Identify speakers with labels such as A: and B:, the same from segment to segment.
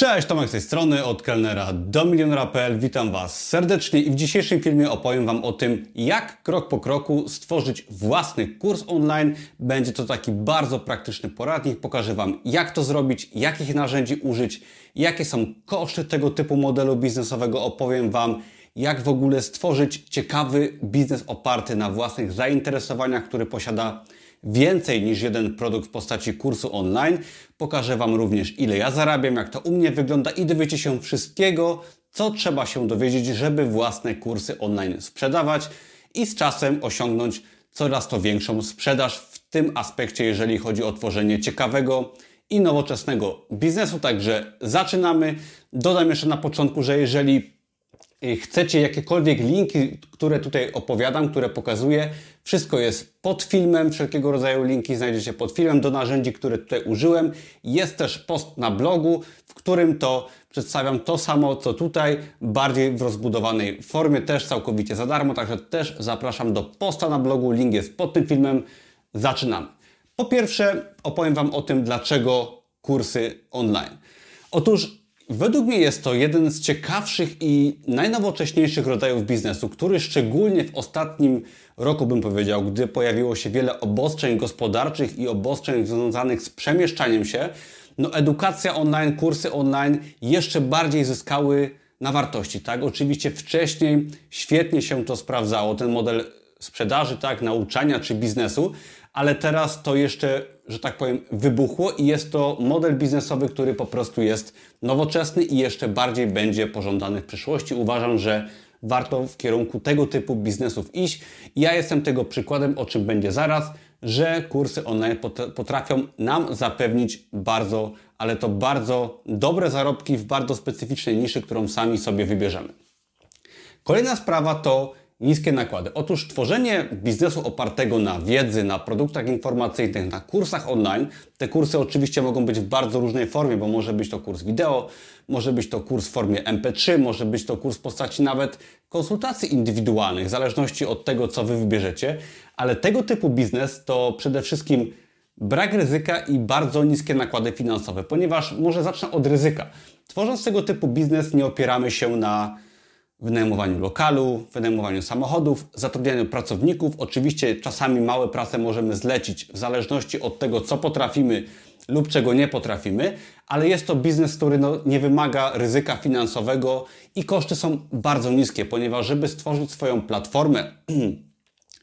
A: Cześć, Tomek z tej strony, od kelnera do milionera.pl. Witam Was serdecznie i w dzisiejszym filmie opowiem Wam o tym, jak krok po kroku stworzyć własny kurs online. Będzie to taki bardzo praktyczny poradnik. Pokażę Wam, jak to zrobić, jakich narzędzi użyć, jakie są koszty tego typu modelu biznesowego. Opowiem Wam, jak w ogóle stworzyć ciekawy biznes oparty na własnych zainteresowaniach, który posiada więcej niż jeden produkt w postaci kursu online. Pokażę Wam również, ile ja zarabiam, jak to u mnie wygląda i dowiecie się wszystkiego, co trzeba się dowiedzieć, żeby własne kursy online sprzedawać i z czasem osiągnąć coraz to większą sprzedaż w tym aspekcie, jeżeli chodzi o tworzenie ciekawego i nowoczesnego biznesu. Także zaczynamy. Dodam jeszcze na początku, że jeżeli chcecie jakiekolwiek linki, które tutaj opowiadam, które pokazuję, wszystko jest pod filmem, wszelkiego rodzaju linki znajdziecie pod filmem do narzędzi, które tutaj użyłem. Jest też post na blogu, w którym to przedstawiam to samo, co tutaj, bardziej w rozbudowanej formie, też całkowicie za darmo, także też zapraszam do posta na blogu, link jest pod tym filmem. Zaczynamy. Po pierwsze, opowiem Wam o tym, dlaczego kursy online. Otóż Według mnie jest to jeden z ciekawszych i najnowocześniejszych rodzajów biznesu, który szczególnie w ostatnim roku, bym powiedział, gdy pojawiło się wiele obostrzeń gospodarczych i obostrzeń związanych z przemieszczaniem się, no edukacja online, kursy online jeszcze bardziej zyskały na wartości, tak? Oczywiście wcześniej świetnie się to sprawdzało, ten model sprzedaży, tak, nauczania czy biznesu, ale teraz to jeszcze, że tak powiem, wybuchło i jest to model biznesowy, który po prostu jest nowoczesny i jeszcze bardziej będzie pożądany w przyszłości. Uważam, że warto w kierunku tego typu biznesów iść. Ja jestem tego przykładem, o czym będzie zaraz, że kursy online potrafią nam zapewnić bardzo, ale to bardzo dobre zarobki w bardzo specyficznej niszy, którą sami sobie wybierzemy. Kolejna sprawa to niskie nakłady. Otóż tworzenie biznesu opartego na wiedzy, na produktach informacyjnych, na kursach online, te kursy oczywiście mogą być w bardzo różnej formie, bo może być to kurs wideo, może być to kurs w formie MP3, może być to kurs w postaci nawet konsultacji indywidualnych, w zależności od tego, co Wy wybierzecie, ale tego typu biznes to przede wszystkim brak ryzyka i bardzo niskie nakłady finansowe, ponieważ może zacznę od ryzyka. Tworząc tego typu biznes nie opieramy się na wynajmowaniu lokalu, wynajmowaniu samochodów, zatrudnianiu pracowników. Oczywiście czasami małe prace możemy zlecić w zależności od tego, co potrafimy lub czego nie potrafimy, ale jest to biznes, który no, nie wymaga ryzyka finansowego i koszty są bardzo niskie, ponieważ żeby stworzyć swoją platformę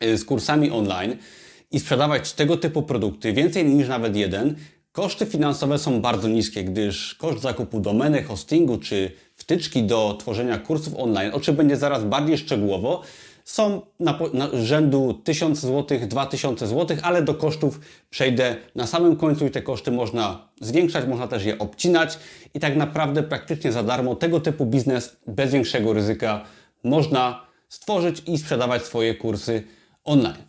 A: z kursami online i sprzedawać tego typu produkty, więcej niż nawet jeden, koszty finansowe są bardzo niskie, gdyż koszt zakupu domeny, hostingu czy wtyczki do tworzenia kursów online, o czym będzie zaraz bardziej szczegółowo, są na, na rzędu 1000 zł, 2000 zł, ale do kosztów przejdę na samym końcu i te koszty można zwiększać, można też je obcinać i tak naprawdę praktycznie za darmo tego typu biznes bez większego ryzyka można stworzyć i sprzedawać swoje kursy online.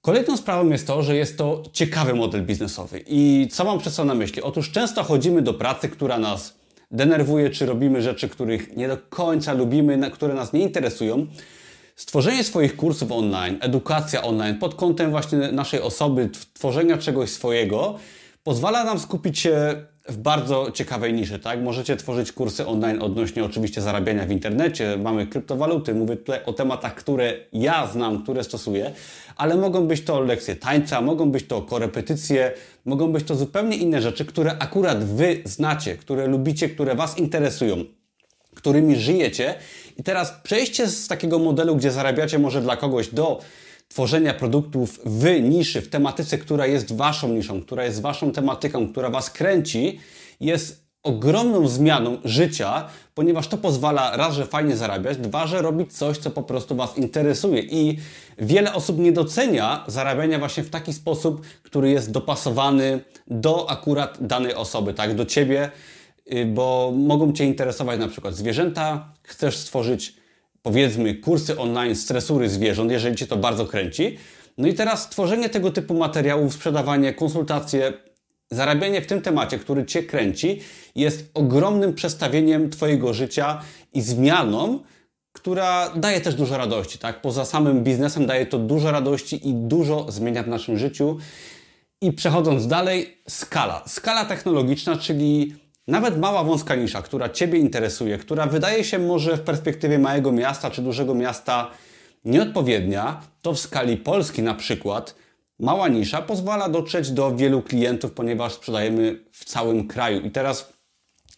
A: Kolejną sprawą jest to, że jest to ciekawy model biznesowy. I co mam przez to na myśli? Otóż często chodzimy do pracy, która nas denerwuje, czy robimy rzeczy, których nie do końca lubimy, które nas nie interesują. Stworzenie swoich kursów online, edukacja online pod kątem właśnie naszej osoby, tworzenia czegoś swojego, pozwala nam skupić się w bardzo ciekawej niszy, tak? Możecie tworzyć kursy online odnośnie oczywiście zarabiania w internecie, mamy kryptowaluty, mówię tutaj o tematach, które ja znam, które stosuję, ale mogą być to lekcje tańca, mogą być to korepetycje, mogą być to zupełnie inne rzeczy, które akurat Wy znacie, które lubicie, które Was interesują, którymi żyjecie. I teraz przejście z takiego modelu, gdzie zarabiacie może dla kogoś do tworzenia produktów w niszy, w tematyce, która jest waszą niszą, która jest waszą tematyką, która was kręci, jest ogromną zmianą życia, ponieważ to pozwala raz, że fajnie zarabiać, dwa, że robić coś, co po prostu Was interesuje. I wiele osób nie docenia zarabiania właśnie w taki sposób, który jest dopasowany do akurat danej osoby, tak, do Ciebie, y, bo mogą Cię interesować na przykład zwierzęta, chcesz stworzyć powiedzmy kursy online stresury zwierząt, jeżeli Cię to bardzo kręci. No i teraz tworzenie tego typu materiałów, sprzedawanie, konsultacje, zarabianie w tym temacie, który Cię kręci, jest ogromnym przestawieniem Twojego życia i zmianą, która daje też dużo radości, tak? Poza samym biznesem daje to dużo radości i dużo zmienia w naszym życiu. I przechodząc dalej, skala. Skala technologiczna, czyli nawet mała wąska nisza, która Ciebie interesuje, która wydaje się może w perspektywie małego miasta czy dużego miasta nieodpowiednia, to w skali Polski na przykład mała nisza pozwala dotrzeć do wielu klientów, ponieważ sprzedajemy w całym kraju. I teraz,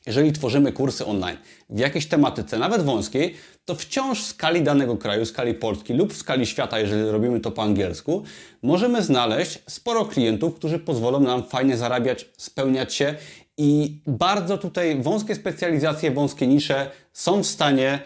A: jeżeli tworzymy kursy online w jakiejś tematyce, nawet wąskiej, to wciąż w skali danego kraju, w skali Polski lub w skali świata, jeżeli robimy to po angielsku, możemy znaleźć sporo klientów, którzy pozwolą nam fajnie zarabiać, spełniać się i bardzo tutaj wąskie specjalizacje, wąskie nisze są w stanie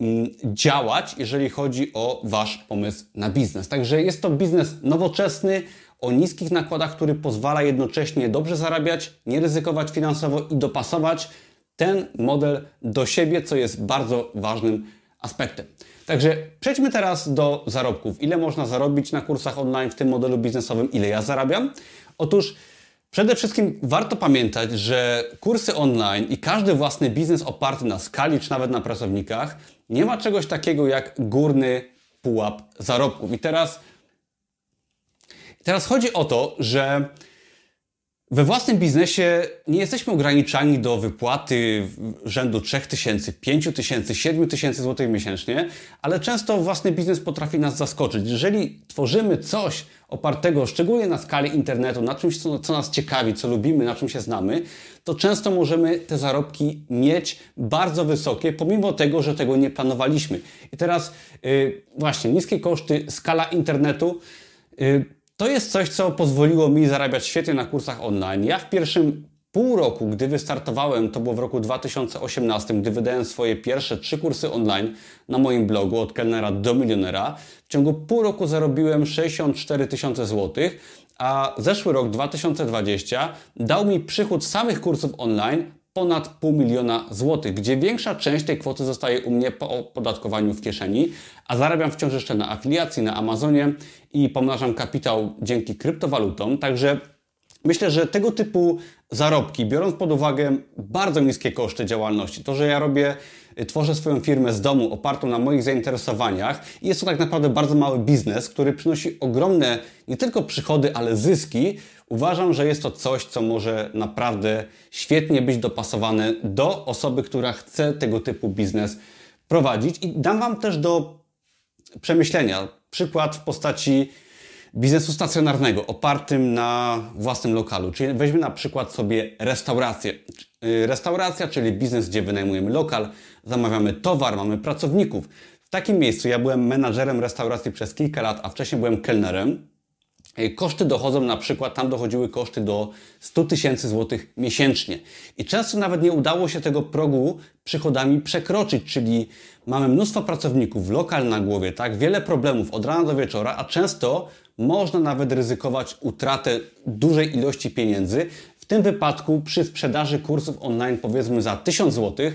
A: mm, działać, jeżeli chodzi o Wasz pomysł na biznes. Także jest to biznes nowoczesny, o niskich nakładach, który pozwala jednocześnie dobrze zarabiać, nie ryzykować finansowo i dopasować ten model do siebie, co jest bardzo ważnym aspektem. Także przejdźmy teraz do zarobków. Ile można zarobić na kursach online w tym modelu biznesowym? Ile ja zarabiam? Otóż Przede wszystkim warto pamiętać, że kursy online i każdy własny biznes oparty na skali czy nawet na pracownikach nie ma czegoś takiego jak górny pułap zarobków. I teraz, teraz chodzi o to, że we własnym biznesie nie jesteśmy ograniczani do wypłaty rzędu 3000, 5000, 7000 zł miesięcznie, ale często własny biznes potrafi nas zaskoczyć. Jeżeli tworzymy coś opartego szczególnie na skali internetu, na czymś, co, co nas ciekawi, co lubimy, na czym się znamy, to często możemy te zarobki mieć bardzo wysokie, pomimo tego, że tego nie planowaliśmy. I teraz yy, właśnie niskie koszty, skala internetu. Yy, to jest coś, co pozwoliło mi zarabiać świetnie na kursach online. Ja w pierwszym pół roku, gdy wystartowałem, to było w roku 2018, gdy wydałem swoje pierwsze trzy kursy online na moim blogu od kelnera do milionera, w ciągu pół roku zarobiłem 64 tysiące złotych, a zeszły rok 2020 dał mi przychód samych kursów online ponad pół miliona złotych, gdzie większa część tej kwoty zostaje u mnie po opodatkowaniu w kieszeni, a zarabiam wciąż jeszcze na afiliacji, na Amazonie i pomnażam kapitał dzięki kryptowalutom. Także myślę, że tego typu zarobki, biorąc pod uwagę bardzo niskie koszty działalności, to, że ja robię, tworzę swoją firmę z domu opartą na moich zainteresowaniach jest to tak naprawdę bardzo mały biznes, który przynosi ogromne nie tylko przychody, ale zyski, uważam, że jest to coś, co może naprawdę świetnie być dopasowane do osoby, która chce tego typu biznes prowadzić. I dam Wam też do przemyślenia przykład w postaci biznesu stacjonarnego opartym na własnym lokalu. Czyli weźmy na przykład sobie restaurację. Y, restauracja, czyli biznes, gdzie wynajmujemy lokal, zamawiamy towar, mamy pracowników. W takim miejscu ja byłem menadżerem restauracji przez kilka lat, a wcześniej byłem kelnerem. Y, koszty dochodzą na przykład, tam dochodziły koszty do 100 tysięcy złotych miesięcznie. I często nawet nie udało się tego progu przychodami przekroczyć, czyli mamy mnóstwo pracowników, lokal na głowie, tak, wiele problemów od rana do wieczora, a często można nawet ryzykować utratę dużej ilości pieniędzy. W tym wypadku przy sprzedaży kursów online powiedzmy za 1000 zł,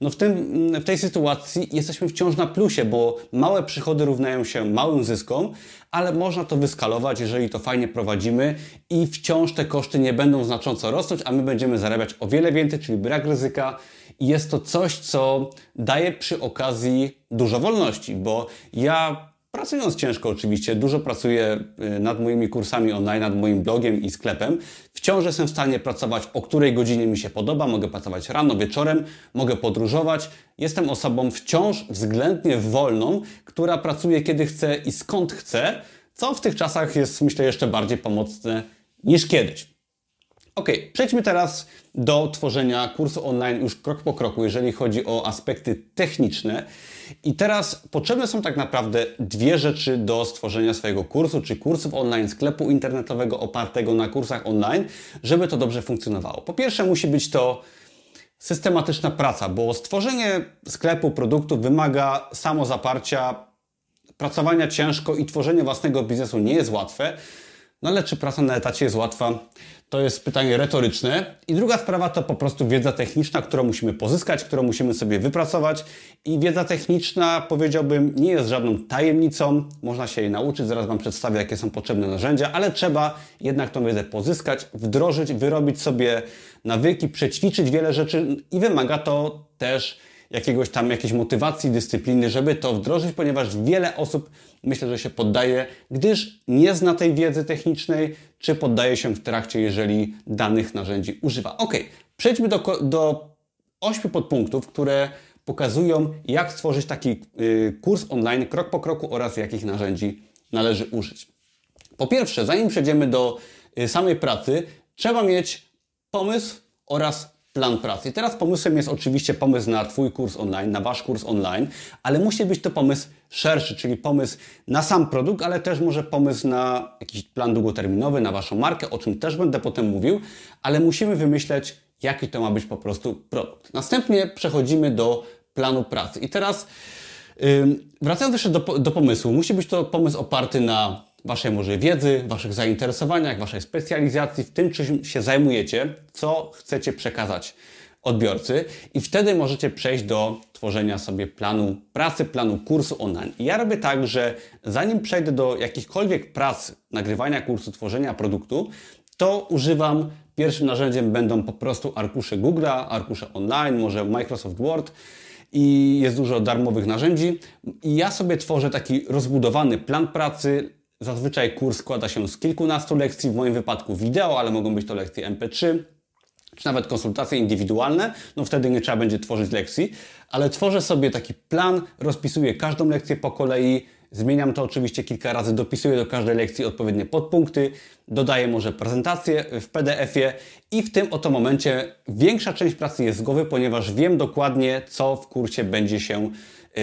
A: no w, tym, w tej sytuacji jesteśmy wciąż na plusie, bo małe przychody równają się małym zyskom, ale można to wyskalować, jeżeli to fajnie prowadzimy i wciąż te koszty nie będą znacząco rosnąć, a my będziemy zarabiać o wiele więcej, czyli brak ryzyka. Jest to coś, co daje przy okazji dużo wolności, bo ja Pracując ciężko oczywiście, dużo pracuję y, nad moimi kursami online, nad moim blogiem i sklepem. Wciąż jestem w stanie pracować o której godzinie mi się podoba. Mogę pracować rano, wieczorem, mogę podróżować. Jestem osobą wciąż względnie wolną, która pracuje kiedy chce i skąd chce, co w tych czasach jest myślę jeszcze bardziej pomocne niż kiedyś. Ok, przejdźmy teraz do tworzenia kursu online już krok po kroku, jeżeli chodzi o aspekty techniczne. I teraz potrzebne są tak naprawdę dwie rzeczy do stworzenia swojego kursu, czy kursów online, sklepu internetowego opartego na kursach online, żeby to dobrze funkcjonowało. Po pierwsze, musi być to systematyczna praca, bo stworzenie sklepu, produktu wymaga samozaparcia, pracowania ciężko i tworzenie własnego biznesu nie jest łatwe. No ale czy praca na etacie jest łatwa? To jest pytanie retoryczne. I druga sprawa to po prostu wiedza techniczna, którą musimy pozyskać, którą musimy sobie wypracować. I wiedza techniczna, powiedziałbym, nie jest żadną tajemnicą. Można się jej nauczyć, zaraz Wam przedstawię, jakie są potrzebne narzędzia, ale trzeba jednak tą wiedzę pozyskać, wdrożyć, wyrobić sobie nawyki, przećwiczyć wiele rzeczy i wymaga to też jakiegoś tam, jakiejś motywacji, dyscypliny, żeby to wdrożyć, ponieważ wiele osób myślę, że się poddaje, gdyż nie zna tej wiedzy technicznej, czy poddaje się w trakcie, jeżeli danych narzędzi używa. Ok, Przejdźmy do, do ośmiu podpunktów, które pokazują, jak stworzyć taki y, kurs online krok po kroku oraz jakich narzędzi należy użyć. Po pierwsze, zanim przejdziemy do y, samej pracy, trzeba mieć pomysł oraz plan pracy. I teraz pomysłem jest oczywiście pomysł na Twój kurs online, na Wasz kurs online, ale musi być to pomysł szerszy, czyli pomysł na sam produkt, ale też może pomysł na jakiś plan długoterminowy, na Waszą markę, o czym też będę potem mówił, ale musimy wymyśleć, jaki to ma być po prostu produkt. Następnie przechodzimy do planu pracy. I teraz wracając jeszcze do, do pomysłu, musi być to pomysł oparty na Waszej może wiedzy, Waszych zainteresowaniach, Waszej specjalizacji, w tym czym się zajmujecie, co chcecie przekazać odbiorcy i wtedy możecie przejść do tworzenia sobie planu pracy, planu kursu online. I ja robię tak, że zanim przejdę do jakichkolwiek prac, nagrywania kursu, tworzenia produktu, to używam, pierwszym narzędziem będą po prostu arkusze Google'a, arkusze online, może Microsoft Word i jest dużo darmowych narzędzi. I ja sobie tworzę taki rozbudowany plan pracy, Zazwyczaj kurs składa się z kilkunastu lekcji, w moim wypadku wideo, ale mogą być to lekcje MP3, czy nawet konsultacje indywidualne, no wtedy nie trzeba będzie tworzyć lekcji, ale tworzę sobie taki plan, rozpisuję każdą lekcję po kolei, zmieniam to oczywiście kilka razy, dopisuję do każdej lekcji odpowiednie podpunkty, dodaję może prezentację w PDF-ie i w tym oto momencie większa część pracy jest z głowy, ponieważ wiem dokładnie, co w kursie będzie się yy,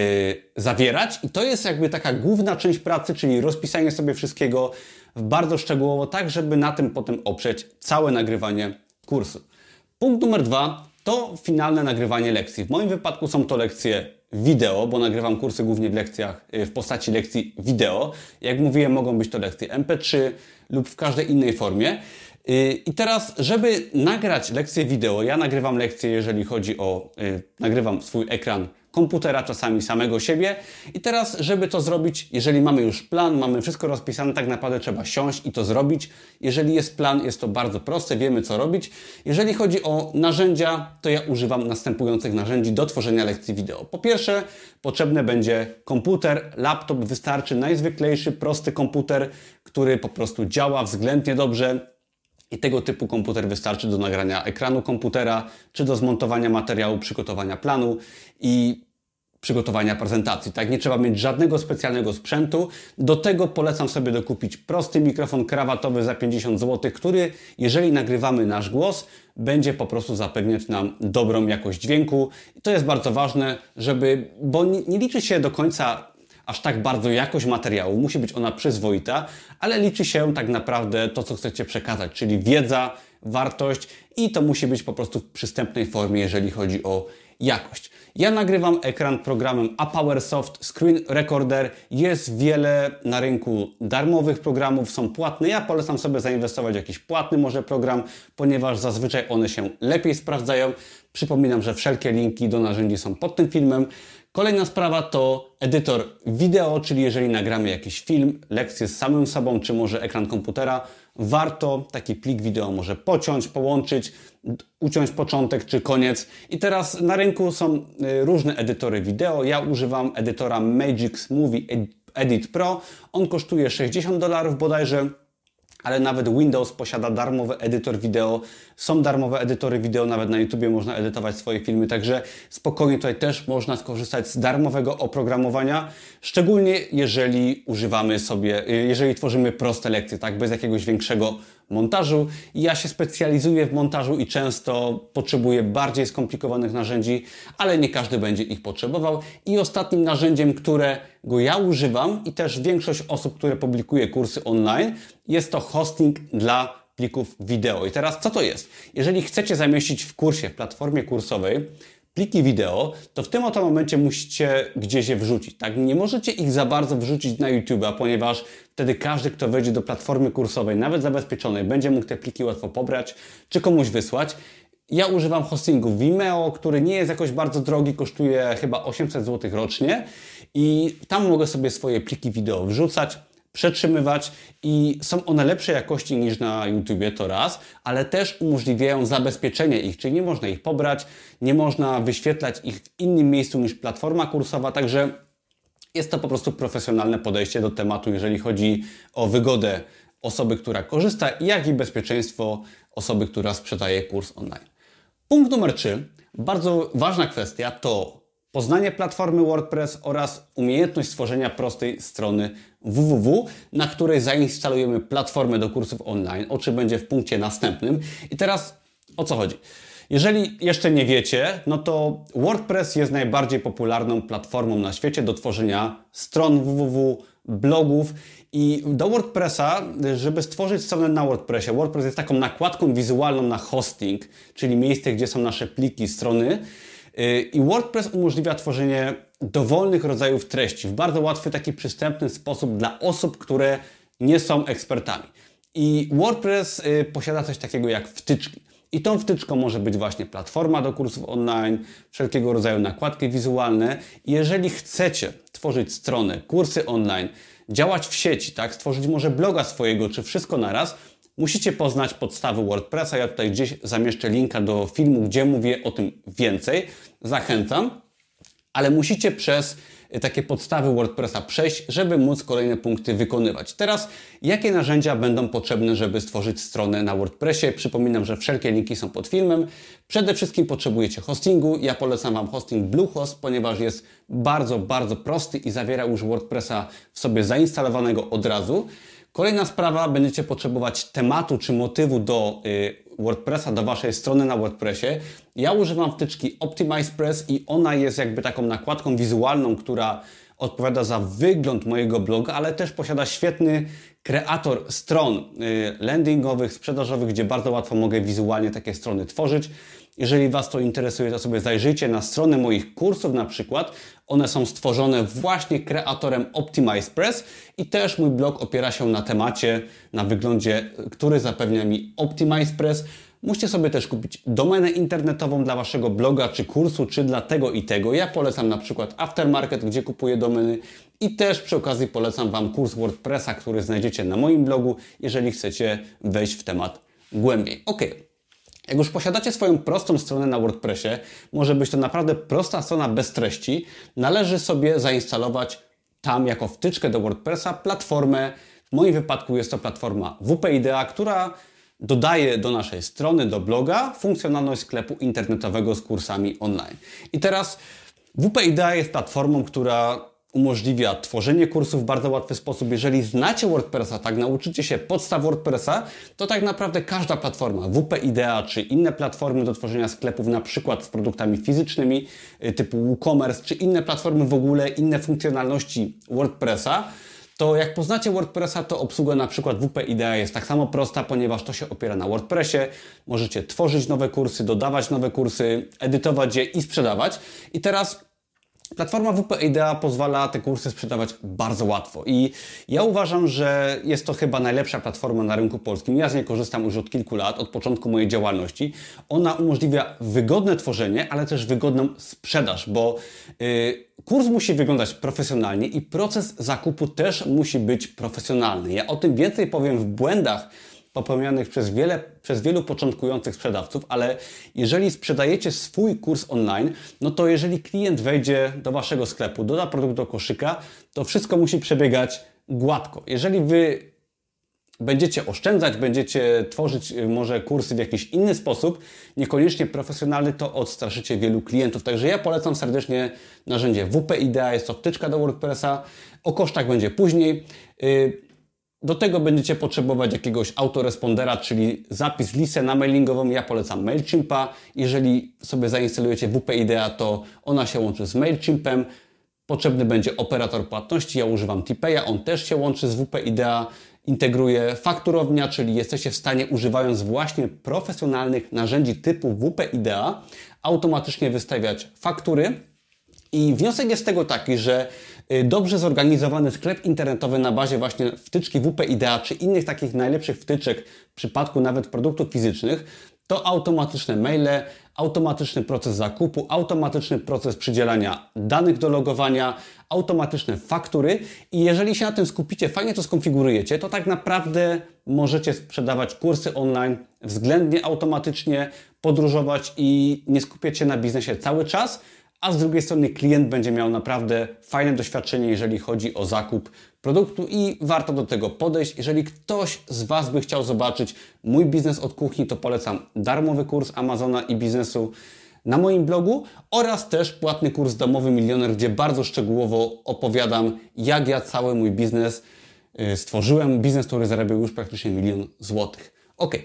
A: zawierać i to jest jakby taka główna część pracy, czyli rozpisanie sobie wszystkiego bardzo szczegółowo, tak żeby na tym potem oprzeć całe nagrywanie kursu. Punkt numer dwa to finalne nagrywanie lekcji. W moim wypadku są to lekcje wideo, bo nagrywam kursy głównie w lekcjach y, w postaci lekcji wideo. Jak mówiłem, mogą być to lekcje MP3 lub w każdej innej formie. Y, I teraz, żeby nagrać lekcję wideo, ja nagrywam lekcje, jeżeli chodzi o, yy, nagrywam swój ekran komputera, czasami samego siebie. I teraz, żeby to zrobić, jeżeli mamy już plan, mamy wszystko rozpisane, tak naprawdę trzeba siąść i to zrobić. Jeżeli jest plan, jest to bardzo proste, wiemy co robić. Jeżeli chodzi o narzędzia, to ja używam następujących narzędzi do tworzenia lekcji wideo. Po pierwsze, potrzebny będzie komputer, laptop, wystarczy najzwyklejszy, prosty komputer, który po prostu działa względnie dobrze. I tego typu komputer wystarczy do nagrania ekranu komputera, czy do zmontowania materiału, przygotowania planu i przygotowania prezentacji. Tak, nie trzeba mieć żadnego specjalnego sprzętu. Do tego polecam sobie dokupić prosty mikrofon krawatowy za 50 zł, który, jeżeli nagrywamy nasz głos, będzie po prostu zapewniać nam dobrą jakość dźwięku. I to jest bardzo ważne, żeby, bo nie, liczy się do końca aż tak bardzo jakość materiału, musi być ona przyzwoita, ale liczy się tak naprawdę to, co chcecie przekazać, czyli wiedza, wartość i to musi być po prostu w przystępnej formie, jeżeli chodzi o jakość. Ja nagrywam ekran programem Apowersoft Screen Recorder. Jest wiele na rynku darmowych programów, są płatne. Ja polecam sobie zainwestować w jakiś płatny może program, ponieważ zazwyczaj one się lepiej sprawdzają. Przypominam, że wszelkie linki do narzędzi są pod tym filmem. Kolejna sprawa to edytor wideo, czyli jeżeli nagramy jakiś film, lekcję z samym sobą, czy może ekran komputera, warto taki plik wideo może pociąć, połączyć, uciąć początek czy koniec. I teraz na rynku są y, różne edytory wideo. Ja używam edytora Magix Movie Edit Pro. On kosztuje 60 dolarów bodajże ale nawet Windows posiada darmowy edytor wideo. Są darmowe edytory wideo, nawet na YouTubie można edytować swoje filmy, także spokojnie tutaj też można skorzystać z darmowego oprogramowania, szczególnie jeżeli używamy sobie, jeżeli tworzymy proste lekcje, tak, bez jakiegoś większego montażu. Ja się specjalizuję w montażu i często potrzebuję bardziej skomplikowanych narzędzi, ale nie każdy będzie ich potrzebował. I ostatnim narzędziem, którego ja używam i też większość osób, które publikuje kursy online, jest to hosting dla plików wideo. I teraz co to jest? Jeżeli chcecie zamieścić w kursie, w platformie kursowej, pliki wideo, to w tym oto momencie musicie gdzieś je wrzucić. Tak? Nie możecie ich za bardzo wrzucić na YouTube, ponieważ wtedy każdy, kto wejdzie do platformy kursowej, nawet zabezpieczonej, będzie mógł te pliki łatwo pobrać czy komuś wysłać. Ja używam hostingu Vimeo, który nie jest jakoś bardzo drogi, kosztuje chyba 800 zł rocznie i tam mogę sobie swoje pliki wideo wrzucać przetrzymywać i są one lepszej jakości niż na YouTubie, to raz, ale też umożliwiają zabezpieczenie ich, czyli nie można ich pobrać, nie można wyświetlać ich w innym miejscu niż platforma kursowa, także jest to po prostu profesjonalne podejście do tematu, jeżeli chodzi o wygodę osoby, która korzysta, jak i bezpieczeństwo osoby, która sprzedaje kurs online. Punkt numer 3, bardzo ważna kwestia to poznanie platformy WordPress oraz umiejętność stworzenia prostej strony www, na której zainstalujemy platformę do kursów online, o czym będzie w punkcie następnym. I teraz o co chodzi? Jeżeli jeszcze nie wiecie, no to WordPress jest najbardziej popularną platformą na świecie do tworzenia stron www, blogów i do WordPressa, żeby stworzyć stronę na WordPressie, WordPress jest taką nakładką wizualną na hosting, czyli miejsce, gdzie są nasze pliki, strony. Y, I WordPress umożliwia tworzenie dowolnych rodzajów treści w bardzo łatwy, taki przystępny sposób dla osób, które nie są ekspertami. I WordPress y, posiada coś takiego jak wtyczki. I tą wtyczką może być właśnie platforma do kursów online, wszelkiego rodzaju nakładki wizualne. jeżeli chcecie tworzyć stronę, kursy online, działać w sieci, tak, stworzyć może bloga swojego, czy wszystko naraz, musicie poznać podstawy WordPressa. Ja tutaj gdzieś zamieszczę linka do filmu, gdzie mówię o tym więcej. Zachęcam, ale musicie przez takie podstawy WordPressa przejść, żeby móc kolejne punkty wykonywać. Teraz, jakie narzędzia będą potrzebne, żeby stworzyć stronę na WordPressie? Przypominam, że wszelkie linki są pod filmem. Przede wszystkim potrzebujecie hostingu. Ja polecam Wam hosting Bluehost, ponieważ jest bardzo, bardzo prosty i zawiera już WordPressa w sobie zainstalowanego od razu. Kolejna sprawa, będziecie potrzebować tematu czy motywu do y, WordPressa, do Waszej strony na WordPressie. Ja używam wtyczki OptimizePress i ona jest jakby taką nakładką wizualną, która odpowiada za wygląd mojego bloga, ale też posiada świetny kreator stron y, landingowych, sprzedażowych, gdzie bardzo łatwo mogę wizualnie takie strony tworzyć. Jeżeli Was to interesuje, to sobie zajrzyjcie na strony moich kursów na przykład. One są stworzone właśnie kreatorem OptimizePress i też mój blog opiera się na temacie, na wyglądzie, który zapewnia mi OptimizePress. Musicie sobie też kupić domenę internetową dla Waszego bloga, czy kursu, czy dla tego i tego. Ja polecam na przykład Aftermarket, gdzie kupuję domeny i też przy okazji polecam Wam kurs WordPressa, który znajdziecie na moim blogu, jeżeli chcecie wejść w temat głębiej. Ok. Jak już posiadacie swoją prostą stronę na WordPressie, może być to naprawdę prosta strona bez treści, należy sobie zainstalować tam jako wtyczkę do WordPressa platformę. W moim wypadku jest to platforma WP Idea, która dodaje do naszej strony, do bloga funkcjonalność sklepu internetowego z kursami online. I teraz WP Idea jest platformą, która umożliwia tworzenie kursów w bardzo łatwy sposób. Jeżeli znacie WordPressa, tak nauczycie się podstaw WordPressa, to tak naprawdę każda platforma, WP Idea czy inne platformy do tworzenia sklepów, na przykład z produktami fizycznymi y, typu WooCommerce, czy inne platformy w ogóle, inne funkcjonalności WordPressa, to jak poznacie WordPressa, to obsługa na przykład WP Idea jest tak samo prosta, ponieważ to się opiera na WordPressie. Możecie tworzyć nowe kursy, dodawać nowe kursy, edytować je i sprzedawać. I teraz Platforma WP Idea pozwala te kursy sprzedawać bardzo łatwo i ja uważam, że jest to chyba najlepsza platforma na rynku polskim. Ja z niej korzystam już od kilku lat, od początku mojej działalności. Ona umożliwia wygodne tworzenie, ale też wygodną sprzedaż, bo yy, kurs musi wyglądać profesjonalnie i proces zakupu też musi być profesjonalny. Ja o tym więcej powiem w błędach, popełnianych przez, wiele, przez wielu początkujących sprzedawców, ale jeżeli sprzedajecie swój kurs online, no to jeżeli klient wejdzie do Waszego sklepu, doda produkt do koszyka, to wszystko musi przebiegać gładko. Jeżeli Wy będziecie oszczędzać, będziecie tworzyć y, może kursy w jakiś inny sposób, niekoniecznie profesjonalny, to odstraszycie wielu klientów. Także ja polecam serdecznie narzędzie WP Idea, jest to wtyczka do WordPressa. O kosztach będzie później. Do tego będziecie potrzebować jakiegoś autorespondera, czyli zapis listę na mailingową. Ja polecam MailChimpa. Jeżeli sobie zainstalujecie WP Idea, to ona się łączy z MailChimpem. Potrzebny będzie operator płatności. Ja używam Tipeya, on też się łączy z WP Idea. Integruje fakturownia, czyli jesteście w stanie używając właśnie profesjonalnych narzędzi typu WP Idea automatycznie wystawiać faktury. I wniosek jest z tego taki, że dobrze zorganizowany sklep internetowy na bazie właśnie wtyczki WP Idea czy innych takich najlepszych wtyczek w przypadku nawet produktów fizycznych, to automatyczne maile, automatyczny proces zakupu, automatyczny proces przydzielania danych do logowania, automatyczne faktury. I jeżeli się na tym skupicie, fajnie to skonfigurujecie, to tak naprawdę możecie sprzedawać kursy online względnie automatycznie, podróżować i nie skupiać się na biznesie cały czas, a z drugiej strony klient będzie miał naprawdę fajne doświadczenie, jeżeli chodzi o zakup produktu i warto do tego podejść. Jeżeli ktoś z Was by chciał zobaczyć mój biznes od kuchni, to polecam darmowy kurs Amazona i biznesu na moim blogu oraz też płatny kurs Domowy Milioner, gdzie bardzo szczegółowo opowiadam, jak ja cały mój biznes y, stworzyłem. Biznes, który zarabiał już praktycznie milion złotych. Ok,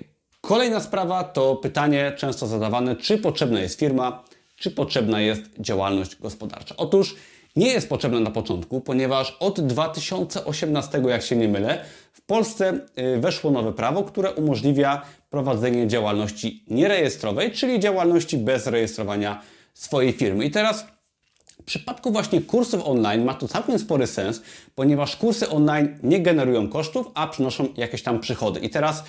A: kolejna sprawa to pytanie często zadawane, czy potrzebna jest firma, czy potrzebna jest działalność gospodarcza. Otóż nie jest potrzebna na początku, ponieważ od 2018, jak się nie mylę, w Polsce y, weszło nowe prawo, które umożliwia prowadzenie działalności nierejestrowej, czyli działalności bez rejestrowania swojej firmy. I teraz w przypadku właśnie kursów online ma to całkiem spory sens, ponieważ kursy online nie generują kosztów, a przynoszą jakieś tam przychody. I teraz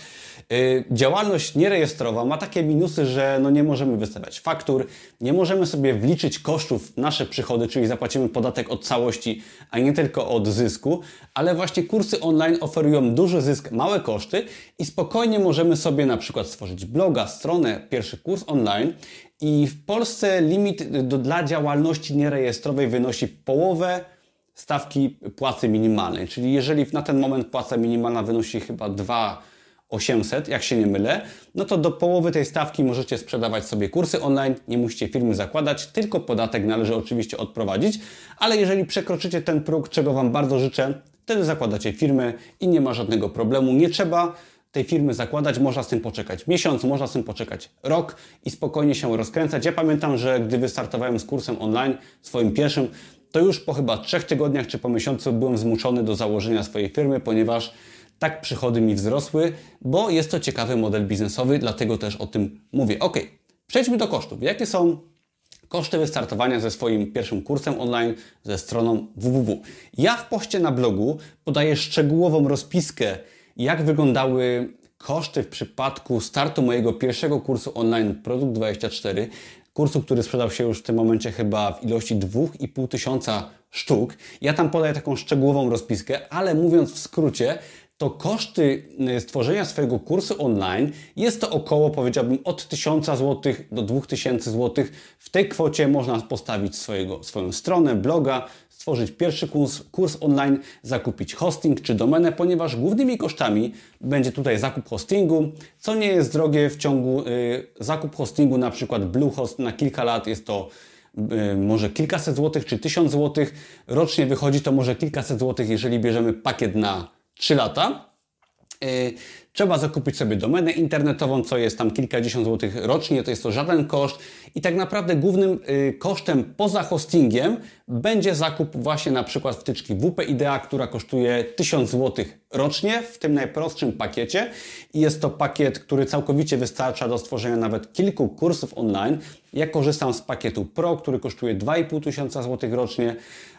A: działalność nierejestrowa ma takie minusy, że no nie możemy wystawiać faktur, nie możemy sobie wliczyć kosztów w nasze przychody, czyli zapłacimy podatek od całości, a nie tylko od zysku, ale właśnie kursy online oferują duży zysk, małe koszty i spokojnie możemy sobie na przykład stworzyć bloga, stronę, pierwszy kurs online i w Polsce limit do, dla działalności nierejestrowej wynosi połowę stawki płacy minimalnej. Czyli jeżeli na ten moment płaca minimalna wynosi chyba 2,800, jak się nie mylę, no to do połowy tej stawki możecie sprzedawać sobie kursy online, nie musicie firmy zakładać, tylko podatek należy oczywiście odprowadzić, ale jeżeli przekroczycie ten próg, czego Wam bardzo życzę, wtedy zakładacie firmę i nie ma żadnego problemu. Nie trzeba tej firmy zakładać, można z tym poczekać miesiąc, można z tym poczekać rok i spokojnie się rozkręcać. Ja pamiętam, że gdy wystartowałem z kursem online, swoim pierwszym, to już po chyba trzech tygodniach czy po miesiącu byłem zmuszony do założenia swojej firmy, ponieważ tak przychody mi wzrosły, bo jest to ciekawy model biznesowy, dlatego też o tym mówię. Ok, przejdźmy do kosztów. Jakie są koszty wystartowania ze swoim pierwszym kursem online ze stroną www? Ja w poście na blogu podaję szczegółową rozpiskę jak wyglądały koszty w przypadku startu mojego pierwszego kursu online Produkt 24, kursu, który sprzedał się już w tym momencie chyba w ilości 2,5 tysiąca sztuk. Ja tam podaję taką szczegółową rozpiskę, ale mówiąc w skrócie, to koszty y, stworzenia swojego kursu online jest to około, powiedziałbym, od 1000 zł do 2000 zł. W tej kwocie można postawić swojego, swoją stronę, bloga, stworzyć pierwszy kurs, kurs online, zakupić hosting czy domenę, ponieważ głównymi kosztami będzie tutaj zakup hostingu, co nie jest drogie w ciągu y, zakup hostingu, na przykład Bluehost na kilka lat jest to y, może kilkaset złotych czy tysiąc złotych. Rocznie wychodzi to może kilkaset złotych, jeżeli bierzemy pakiet na 3 lata. Y, trzeba zakupić sobie domenę internetową, co jest tam kilkadziesiąt złotych rocznie, to jest to żaden koszt. I tak naprawdę głównym y, kosztem poza hostingiem będzie zakup właśnie na przykład wtyczki WP Idea, która kosztuje 1000 złotych rocznie w tym najprostszym pakiecie. I jest to pakiet, który całkowicie wystarcza do stworzenia nawet kilku kursów online. Ja korzystam z pakietu Pro, który kosztuje 2,5 tysiąca złotych rocznie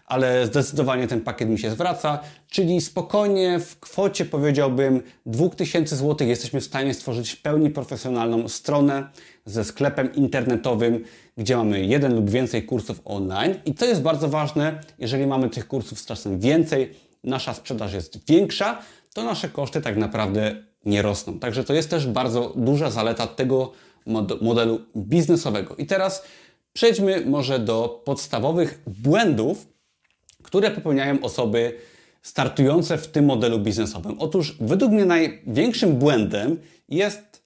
A: ale zdecydowanie ten pakiet mi się zwraca, czyli spokojnie w kwocie powiedziałbym 2000 zł jesteśmy w stanie stworzyć w pełni profesjonalną stronę ze sklepem internetowym, gdzie mamy jeden lub więcej kursów online i to jest bardzo ważne, jeżeli mamy tych kursów z czasem więcej, nasza sprzedaż jest większa, to nasze koszty tak naprawdę nie rosną. Także to jest też bardzo duża zaleta tego modelu biznesowego. I teraz przejdźmy może do podstawowych błędów, które popełniają osoby startujące w tym modelu biznesowym. Otóż według mnie największym błędem jest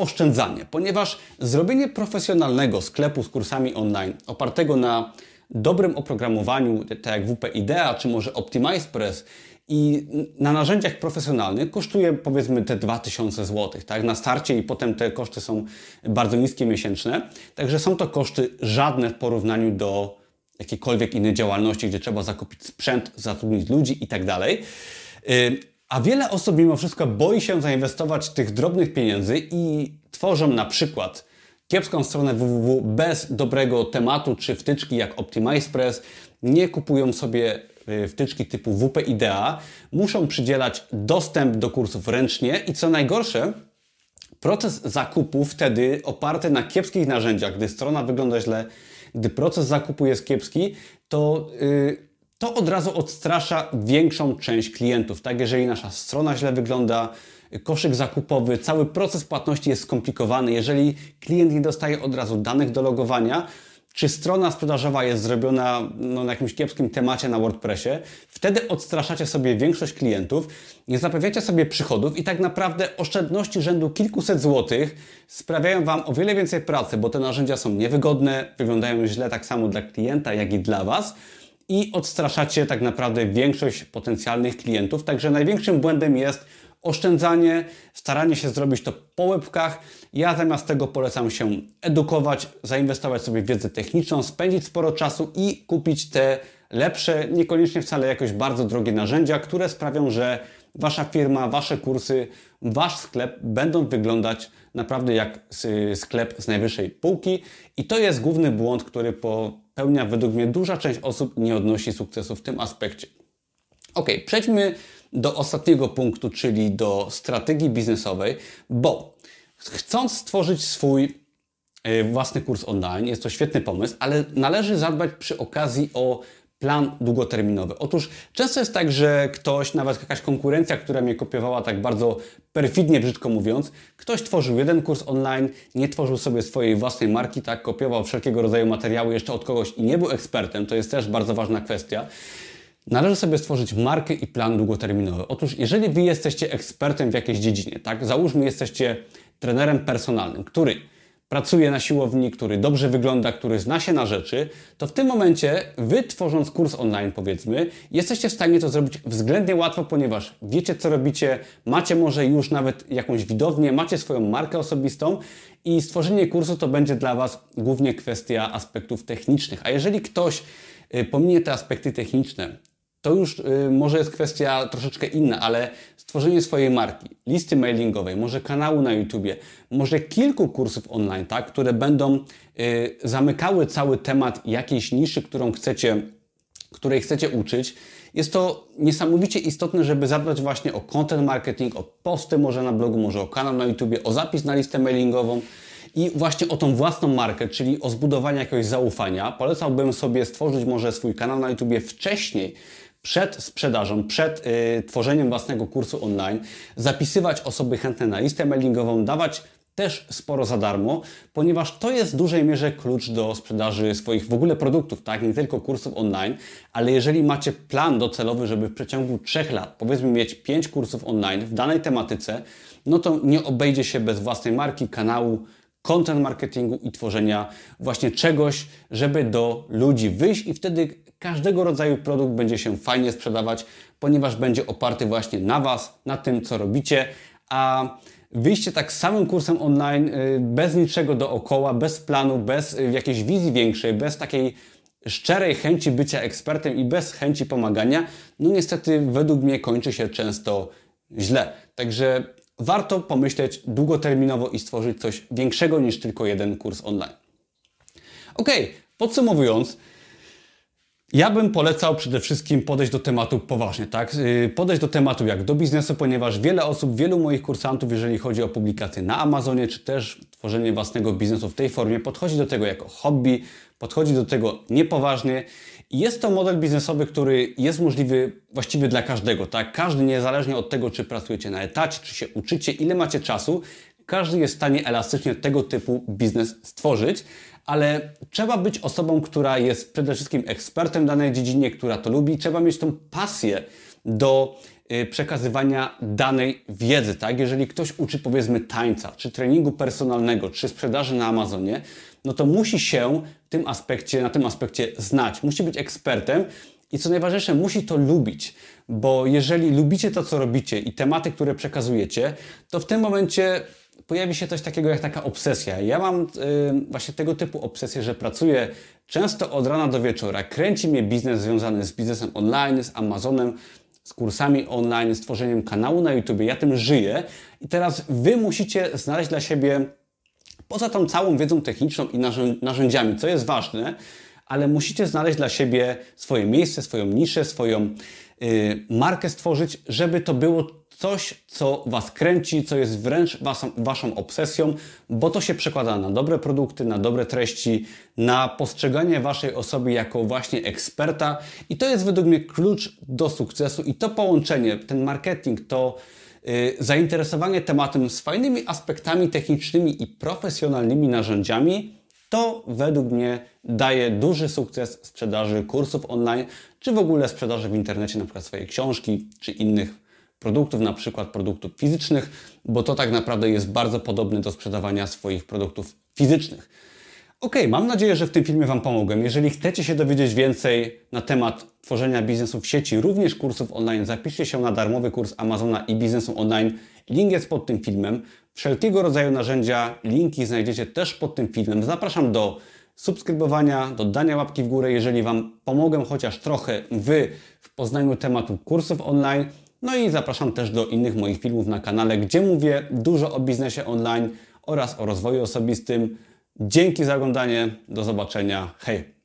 A: oszczędzanie, ponieważ zrobienie profesjonalnego sklepu z kursami online opartego na dobrym oprogramowaniu, tak jak WP Idea czy może OptimizePress i na narzędziach profesjonalnych kosztuje powiedzmy te 2000 zł, tak, na starcie i potem te koszty są bardzo niskie miesięczne. Także są to koszty żadne w porównaniu do jakiejkolwiek innej działalności, gdzie trzeba zakupić sprzęt, zatrudnić ludzi i tak dalej. A wiele osób mimo wszystko boi się zainwestować tych drobnych pieniędzy i tworzą na przykład kiepską stronę www bez dobrego tematu czy wtyczki jak OptimizePress, nie kupują sobie y, wtyczki typu WP Idea, muszą przydzielać dostęp do kursów ręcznie i co najgorsze, proces zakupu wtedy oparty na kiepskich narzędziach, gdy strona wygląda źle, gdy proces zakupu jest kiepski, to, yy, to od razu odstrasza większą część klientów. Tak, jeżeli nasza strona źle wygląda, koszyk zakupowy, cały proces płatności jest skomplikowany. Jeżeli klient nie dostaje od razu danych do logowania, czy strona sprzedażowa jest zrobiona no, na jakimś kiepskim temacie na WordPressie, wtedy odstraszacie sobie większość klientów, nie zapewniacie sobie przychodów i tak naprawdę oszczędności rzędu kilkuset złotych sprawiają Wam o wiele więcej pracy, bo te narzędzia są niewygodne, wyglądają źle tak samo dla klienta, jak i dla Was i odstraszacie tak naprawdę większość potencjalnych klientów. Także największym błędem jest oszczędzanie, staranie się zrobić to po łebkach. Ja zamiast tego polecam się edukować, zainwestować sobie w wiedzę techniczną, spędzić sporo czasu i kupić te lepsze, niekoniecznie wcale jakoś bardzo drogie narzędzia, które sprawią, że Wasza firma, Wasze kursy, Wasz sklep będą wyglądać naprawdę jak sklep z najwyższej półki i to jest główny błąd, który popełnia według mnie duża część osób nie odnosi sukcesu w tym aspekcie. Ok, przejdźmy do ostatniego punktu, czyli do strategii biznesowej, bo chcąc stworzyć swój e, własny kurs online, jest to świetny pomysł, ale należy zadbać przy okazji o plan długoterminowy. Otóż często jest tak, że ktoś, nawet jakaś konkurencja, która mnie kopiowała tak bardzo perfidnie, brzydko mówiąc, ktoś tworzył jeden kurs online, nie tworzył sobie swojej własnej marki, tak, kopiował wszelkiego rodzaju materiały jeszcze od kogoś i nie był ekspertem, to jest też bardzo ważna kwestia. Należy sobie stworzyć markę i plan długoterminowy. Otóż, jeżeli Wy jesteście ekspertem w jakiejś dziedzinie, tak, załóżmy, jesteście trenerem personalnym, który pracuje na siłowni, który dobrze wygląda, który zna się na rzeczy, to w tym momencie Wy tworząc kurs online powiedzmy, jesteście w stanie to zrobić względnie łatwo, ponieważ wiecie co robicie, macie może już nawet jakąś widownię, macie swoją markę osobistą i stworzenie kursu to będzie dla Was głównie kwestia aspektów technicznych. A jeżeli ktoś y, pominie te aspekty techniczne, to już y, może jest kwestia troszeczkę inna, ale stworzenie swojej marki, listy mailingowej, może kanału na YouTubie, może kilku kursów online, tak, które będą y, zamykały cały temat jakiejś niszy, którą chcecie, której chcecie uczyć. Jest to niesamowicie istotne, żeby zadbać właśnie o content marketing, o posty może na blogu, może o kanał na YouTubie, o zapis na listę mailingową i właśnie o tą własną markę, czyli o zbudowanie jakiegoś zaufania. Polecałbym sobie stworzyć może swój kanał na YouTubie wcześniej, przed sprzedażą, przed y, tworzeniem własnego kursu online, zapisywać osoby chętne na listę mailingową, dawać też sporo za darmo, ponieważ to jest w dużej mierze klucz do sprzedaży swoich w ogóle produktów, tak, nie tylko kursów online, ale jeżeli macie plan docelowy, żeby w przeciągu 3 lat, powiedzmy mieć 5 kursów online w danej tematyce, no to nie obejdzie się bez własnej marki, kanału, content marketingu i tworzenia właśnie czegoś, żeby do ludzi wyjść i wtedy każdego rodzaju produkt będzie się fajnie sprzedawać, ponieważ będzie oparty właśnie na Was, na tym, co robicie, a wyjście tak samym kursem online, y, bez niczego dookoła, bez planu, bez y, jakiejś wizji większej, bez takiej szczerej chęci bycia ekspertem i bez chęci pomagania, no niestety według mnie kończy się często źle. Także warto pomyśleć długoterminowo i stworzyć coś większego niż tylko jeden kurs online. Ok, podsumowując, ja bym polecał przede wszystkim podejść do tematu poważnie, tak? Y, podejść do tematu jak do biznesu, ponieważ wiele osób, wielu moich kursantów, jeżeli chodzi o publikacje na Amazonie, czy też tworzenie własnego biznesu w tej formie, podchodzi do tego jako hobby, podchodzi do tego niepoważnie. Jest to model biznesowy, który jest możliwy właściwie dla każdego, tak? Każdy, niezależnie od tego, czy pracujecie na etacie, czy się uczycie, ile macie czasu, każdy jest w stanie elastycznie tego typu biznes stworzyć ale trzeba być osobą, która jest przede wszystkim ekspertem danej dziedzinie, która to lubi. Trzeba mieć tą pasję do y, przekazywania danej wiedzy, tak? Jeżeli ktoś uczy powiedzmy tańca, czy treningu personalnego, czy sprzedaży na Amazonie, no to musi się w tym aspekcie, na tym aspekcie znać, musi być ekspertem i co najważniejsze, musi to lubić, bo jeżeli lubicie to, co robicie i tematy, które przekazujecie, to w tym momencie pojawi się coś takiego jak taka obsesja. Ja mam y, właśnie tego typu obsesję, że pracuję często od rana do wieczora. Kręci mnie biznes związany z biznesem online, z Amazonem, z kursami online, z tworzeniem kanału na YouTube. Ja tym żyję i teraz Wy musicie znaleźć dla siebie, poza tą całą wiedzą techniczną i narzędziami, co jest ważne, ale musicie znaleźć dla siebie swoje miejsce, swoją niszę, swoją y, markę stworzyć, żeby to było coś, co Was kręci, co jest wręcz waszą, waszą obsesją, bo to się przekłada na dobre produkty, na dobre treści, na postrzeganie Waszej osoby jako właśnie eksperta i to jest według mnie klucz do sukcesu i to połączenie, ten marketing, to yy, zainteresowanie tematem z fajnymi aspektami technicznymi i profesjonalnymi narzędziami to według mnie daje duży sukces sprzedaży kursów online, czy w ogóle sprzedaży w internecie, na przykład swojej książki, czy innych produktów, na przykład produktów fizycznych, bo to tak naprawdę jest bardzo podobne do sprzedawania swoich produktów fizycznych. Ok, mam nadzieję, że w tym filmie Wam pomogłem. Jeżeli chcecie się dowiedzieć więcej na temat tworzenia biznesu w sieci, również kursów online, zapiszcie się na darmowy kurs Amazona i biznesu online. Link jest pod tym filmem. Wszelkiego rodzaju narzędzia, linki znajdziecie też pod tym filmem. Zapraszam do subskrybowania, do dania łapki w górę, jeżeli Wam pomogę chociaż trochę Wy w poznaniu tematu kursów online. No i zapraszam też do innych moich filmów na kanale, gdzie mówię dużo o biznesie online oraz o rozwoju osobistym. Dzięki za oglądanie. Do zobaczenia. Hej!